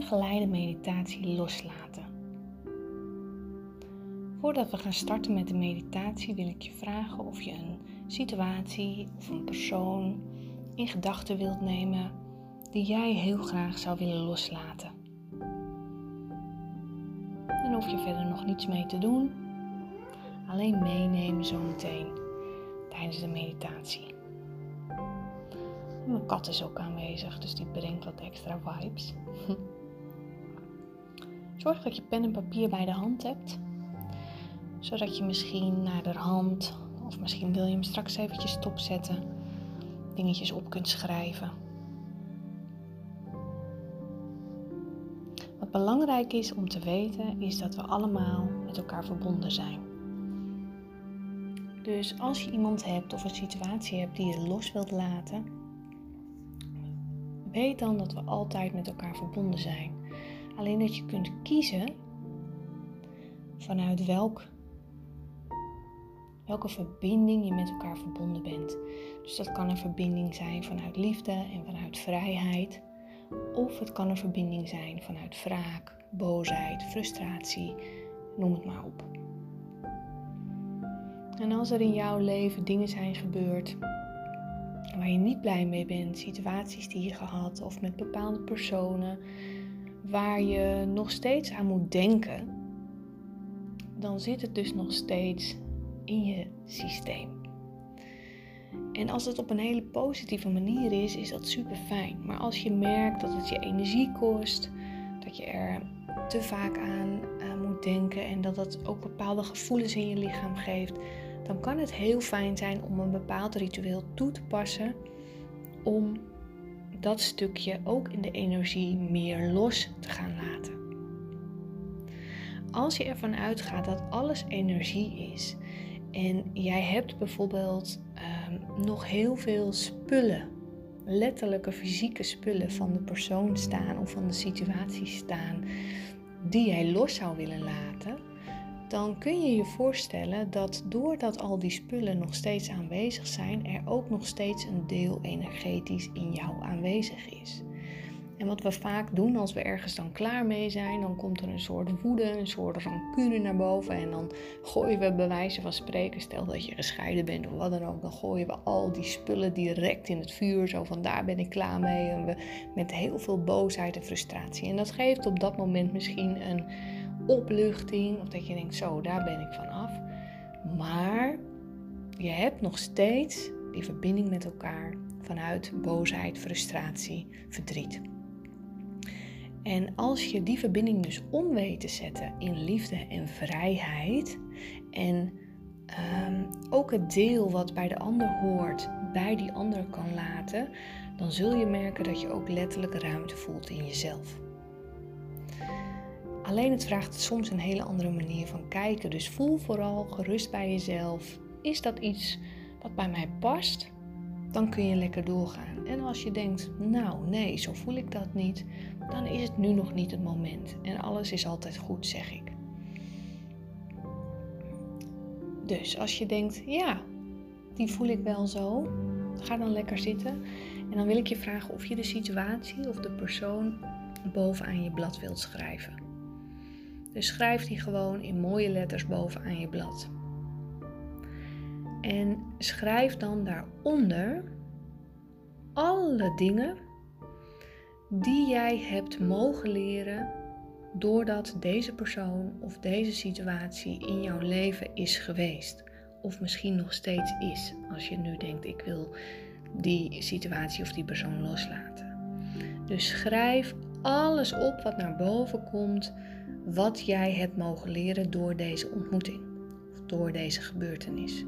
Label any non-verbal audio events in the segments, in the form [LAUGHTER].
een geleide meditatie loslaten. Voordat we gaan starten met de meditatie wil ik je vragen of je een situatie of een persoon in gedachten wilt nemen die jij heel graag zou willen loslaten. En hoef je verder nog niets mee te doen, alleen meenemen zometeen tijdens de meditatie. mijn kat is ook aanwezig, dus die brengt wat extra vibes. [LAUGHS] Zorg dat je pen en papier bij de hand hebt, zodat je misschien naar de hand, of misschien wil je hem straks eventjes stopzetten, dingetjes op kunt schrijven. Wat belangrijk is om te weten, is dat we allemaal met elkaar verbonden zijn. Dus als je iemand hebt of een situatie hebt die je los wilt laten, weet dan dat we altijd met elkaar verbonden zijn. Alleen dat je kunt kiezen vanuit welk, welke verbinding je met elkaar verbonden bent. Dus dat kan een verbinding zijn vanuit liefde en vanuit vrijheid. Of het kan een verbinding zijn vanuit wraak, boosheid, frustratie, noem het maar op. En als er in jouw leven dingen zijn gebeurd waar je niet blij mee bent, situaties die je gehad of met bepaalde personen waar je nog steeds aan moet denken, dan zit het dus nog steeds in je systeem. En als het op een hele positieve manier is, is dat super fijn. Maar als je merkt dat het je energie kost, dat je er te vaak aan, aan moet denken en dat dat ook bepaalde gevoelens in je lichaam geeft, dan kan het heel fijn zijn om een bepaald ritueel toe te passen om dat stukje ook in de energie meer los te gaan laten. Als je ervan uitgaat dat alles energie is en jij hebt bijvoorbeeld um, nog heel veel spullen, letterlijke fysieke spullen van de persoon staan of van de situatie staan, die jij los zou willen laten, dan kun je je voorstellen dat doordat al die spullen nog steeds aanwezig zijn, er ook nog steeds een deel energetisch in jou aanwezig is. En wat we vaak doen als we ergens dan klaar mee zijn, dan komt er een soort woede, een soort rancune naar boven. En dan gooien we bij wijze van spreken, stel dat je gescheiden bent of wat dan ook, dan gooien we al die spullen direct in het vuur. Zo van daar ben ik klaar mee. En we met heel veel boosheid en frustratie. En dat geeft op dat moment misschien een opluchting. Of dat je denkt, zo, daar ben ik van af. Maar je hebt nog steeds die verbinding met elkaar vanuit boosheid, frustratie, verdriet. En als je die verbinding dus om weet te zetten in liefde en vrijheid en ehm, ook het deel wat bij de ander hoort bij die ander kan laten, dan zul je merken dat je ook letterlijk ruimte voelt in jezelf. Alleen het vraagt soms een hele andere manier van kijken. Dus voel vooral gerust bij jezelf. Is dat iets wat bij mij past? Dan kun je lekker doorgaan. En als je denkt, nou nee, zo voel ik dat niet, dan is het nu nog niet het moment. En alles is altijd goed, zeg ik. Dus als je denkt, ja, die voel ik wel zo, ga dan lekker zitten. En dan wil ik je vragen of je de situatie of de persoon bovenaan je blad wilt schrijven. Dus schrijf die gewoon in mooie letters bovenaan je blad. En schrijf dan daaronder alle dingen die jij hebt mogen leren doordat deze persoon of deze situatie in jouw leven is geweest. Of misschien nog steeds is, als je nu denkt ik wil die situatie of die persoon loslaten. Dus schrijf alles op wat naar boven komt wat jij hebt mogen leren door deze ontmoeting of door deze gebeurtenis.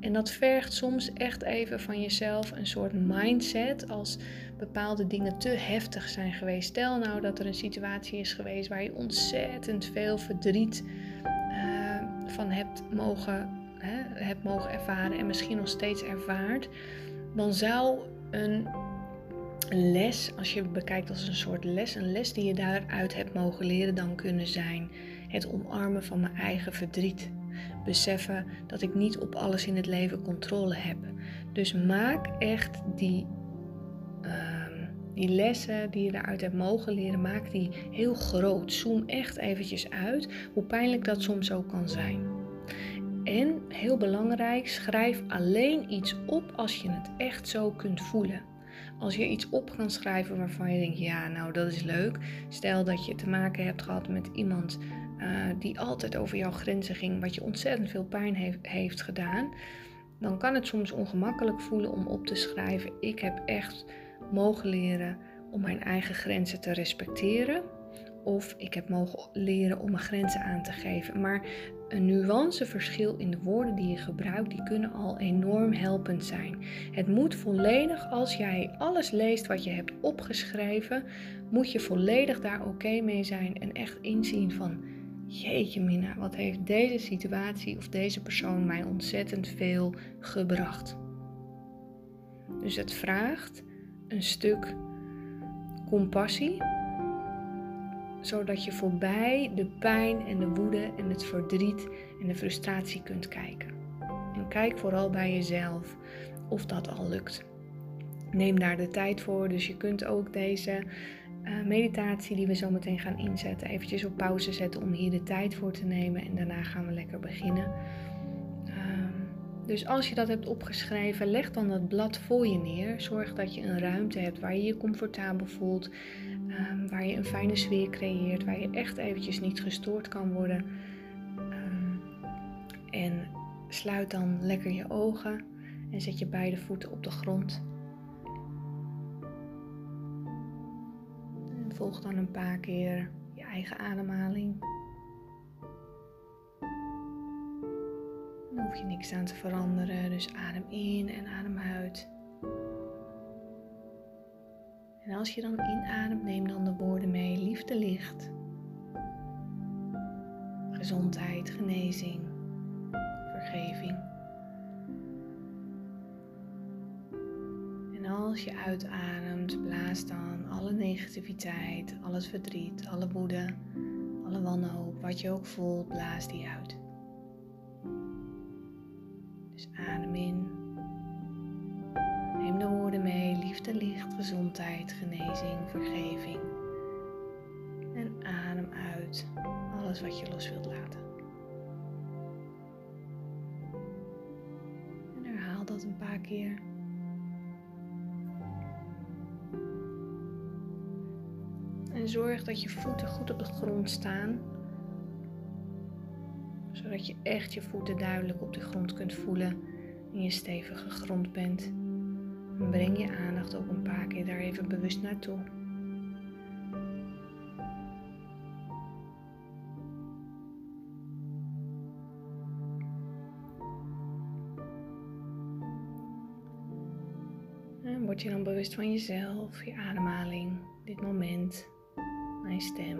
En dat vergt soms echt even van jezelf een soort mindset als bepaalde dingen te heftig zijn geweest. Stel nou dat er een situatie is geweest waar je ontzettend veel verdriet uh, van hebt mogen, hè, hebt mogen ervaren en misschien nog steeds ervaart. Dan zou een les, als je het bekijkt als een soort les, een les die je daaruit hebt mogen leren, dan kunnen zijn het omarmen van mijn eigen verdriet. Beseffen dat ik niet op alles in het leven controle heb. Dus maak echt die, uh, Die lessen die je daaruit hebt mogen leren, maak die heel groot. Zoom echt eventjes uit, hoe pijnlijk dat soms ook kan zijn. En heel belangrijk, schrijf alleen iets op als je het echt zo kunt voelen. Als je iets op kan schrijven waarvan je denkt, ja, nou dat is leuk. Stel dat je te maken hebt gehad met iemand uh, die altijd over jouw grenzen ging, wat je ontzettend veel pijn heeft, heeft gedaan. Dan kan het soms ongemakkelijk voelen om op te schrijven, ik heb echt mogen leren om mijn eigen grenzen te respecteren. Of ik heb mogen leren om mijn grenzen aan te geven. Maar een nuanceverschil in de woorden die je gebruikt, die kunnen al enorm helpend zijn. Het moet volledig, als jij alles leest wat je hebt opgeschreven, moet je volledig daar oké mee zijn en echt inzien van, jeetje mina, wat heeft deze situatie of deze persoon mij ontzettend veel gebracht. Dus het vraagt een stuk compassie, zodat je voorbij de pijn en de woede en het verdriet en de frustratie kunt kijken. En kijk vooral bij jezelf of dat al lukt. Neem daar de tijd voor, dus je kunt ook deze uh, meditatie die we zo meteen gaan inzetten eventjes op pauze zetten om hier de tijd voor te nemen en daarna gaan we lekker beginnen. Dus als je dat hebt opgeschreven, leg dan dat blad voor je neer. Zorg dat je een ruimte hebt waar je je comfortabel voelt, um, waar je een fijne sfeer creëert, waar je echt eventjes niet gestoord kan worden. Um, en sluit dan lekker je ogen en zet je beide voeten op de grond. En volg dan een paar keer je eigen ademhaling. hoef je niks aan te veranderen. Dus adem in en adem uit. Als je dan inademt, neem dan de woorden mee: liefde, licht, gezondheid, genezing, vergeving. En als je uitademt, blaas dan alle negativiteit, alles verdriet, alle woede, alle wanhoop, wat je ook voelt, blaas die uit. Genezing, vergeving. En adem uit alles wat je los wilt laten. En herhaal dat een paar keer. En zorg dat je voeten goed op de grond staan zodat je echt je voeten duidelijk op de grond kunt voelen en je stevige grond bent. Breng je aandacht ook een paar keer daar even bewust naartoe. En word je dan bewust van jezelf, je ademhaling, dit moment, mijn stem.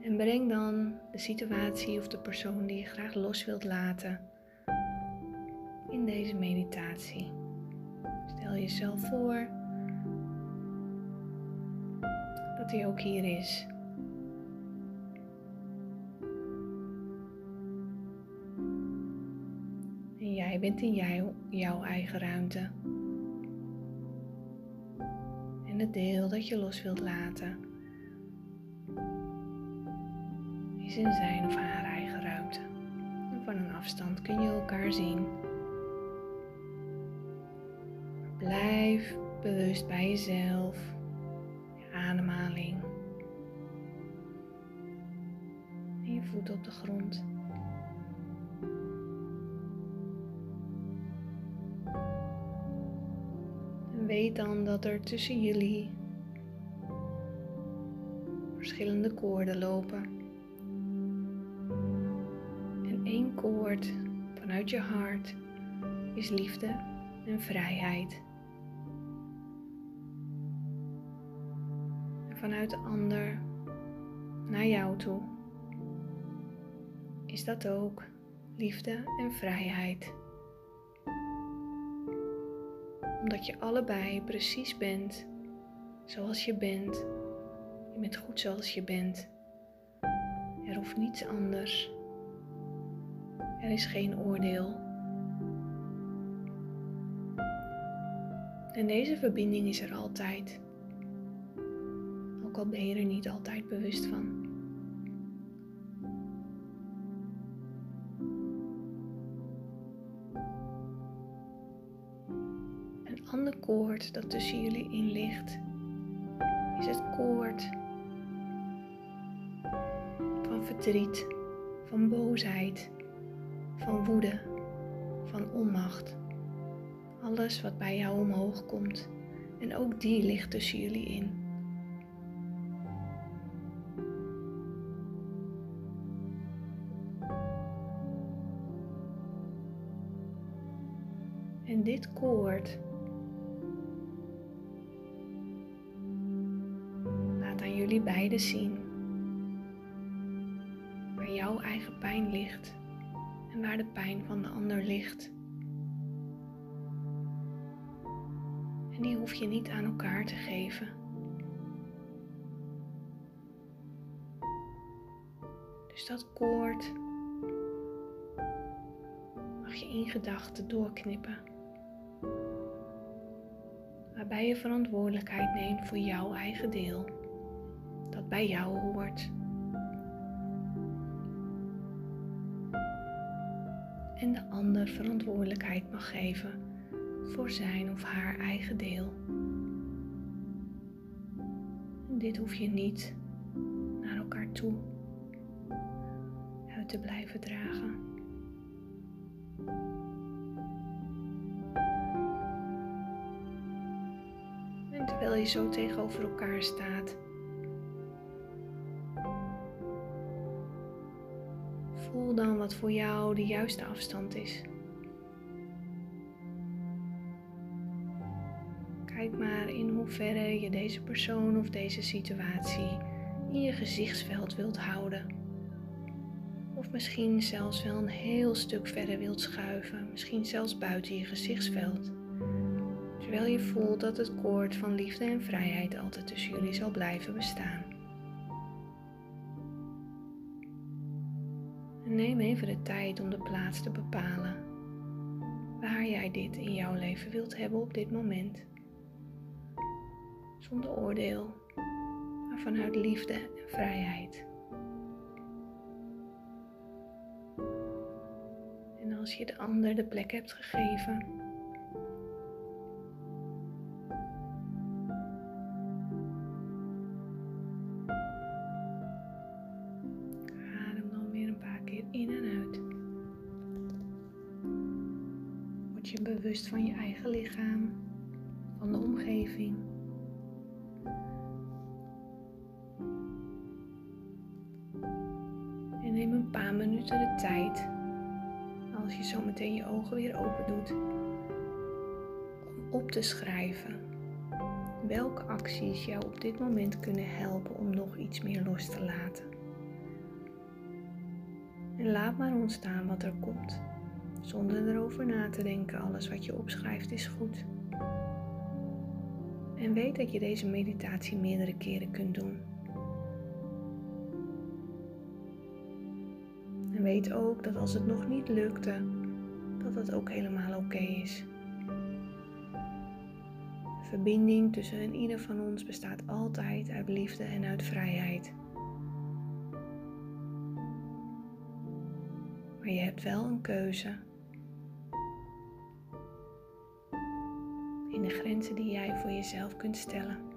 En breng dan de situatie of de persoon die je graag los wilt laten in deze meditatie. Stel jezelf voor dat hij ook hier is. En jij bent in jou, jouw eigen ruimte. En het deel dat je los wilt laten in zijn of haar eigen ruimte. En van een afstand kun je elkaar zien. Blijf bewust bij jezelf, je ademhaling en je voet op de grond. En weet dan dat er tussen jullie verschillende koorden lopen. koord vanuit je hart is liefde en vrijheid. De ander naar jou toe is dat ook liefde en vrijheid. Omdat je allebei precies bent zoals je bent. Je bent goed zoals je bent. Er hoeft niets anders. Er is geen oordeel. En deze verbinding is er altijd. Al ben je er niet altijd bewust van. Een ander koord dat tussen jullie in ligt, is het koord van verdriet, van boosheid, van woede, van onmacht. Alles wat bij jou omhoog komt. En ook die ligt tussen jullie in. En dit koord laat aan jullie beiden zien waar jouw eigen pijn ligt en waar de pijn van de ander ligt. En die hoef je niet aan elkaar te geven. Dus dat koord mag je in gedachten doorknippen. Waarbij je verantwoordelijkheid neemt voor jouw eigen deel. Dat bij jou hoort. En de ander verantwoordelijkheid mag geven voor zijn of haar eigen deel. Dit hoef je niet naar elkaar toe uit te blijven dragen. Je zo tegenover elkaar staat, voel dan wat voor jou de juiste afstand is. Kijk maar in hoeverre je deze persoon of deze situatie in je gezichtsveld wilt houden. Of misschien zelfs wel een heel stuk verder wilt schuiven, misschien zelfs buiten je gezichtsveld. Terwijl je voelt dat het koord van liefde en vrijheid altijd tussen jullie zal blijven bestaan. En neem even de tijd om de plaats te bepalen waar jij dit in jouw leven wilt hebben op dit moment zonder oordeel, maar vanuit liefde en vrijheid. En als je de ander de plek hebt gegeven, je bewust van je eigen lichaam, van de omgeving. neem een paar minuten de tijd, als je zo meteen je ogen weer open doet, om op te schrijven welke acties jou op dit moment kunnen helpen om nog iets meer los te laten. En laat maar ontstaan wat er komt, zonder erover na te denken. Alles wat je opschrijft is goed. En weet dat je deze meditatie meerdere keren kunt doen. weet ook dat als het nog niet lukte, dat dat ook helemaal oké is. De verbinding tussen een ieder van ons bestaat altijd uit liefde en uit vrijheid. Maar je hebt wel een keuze. In de grenzen die jij voor jezelf kunt stellen.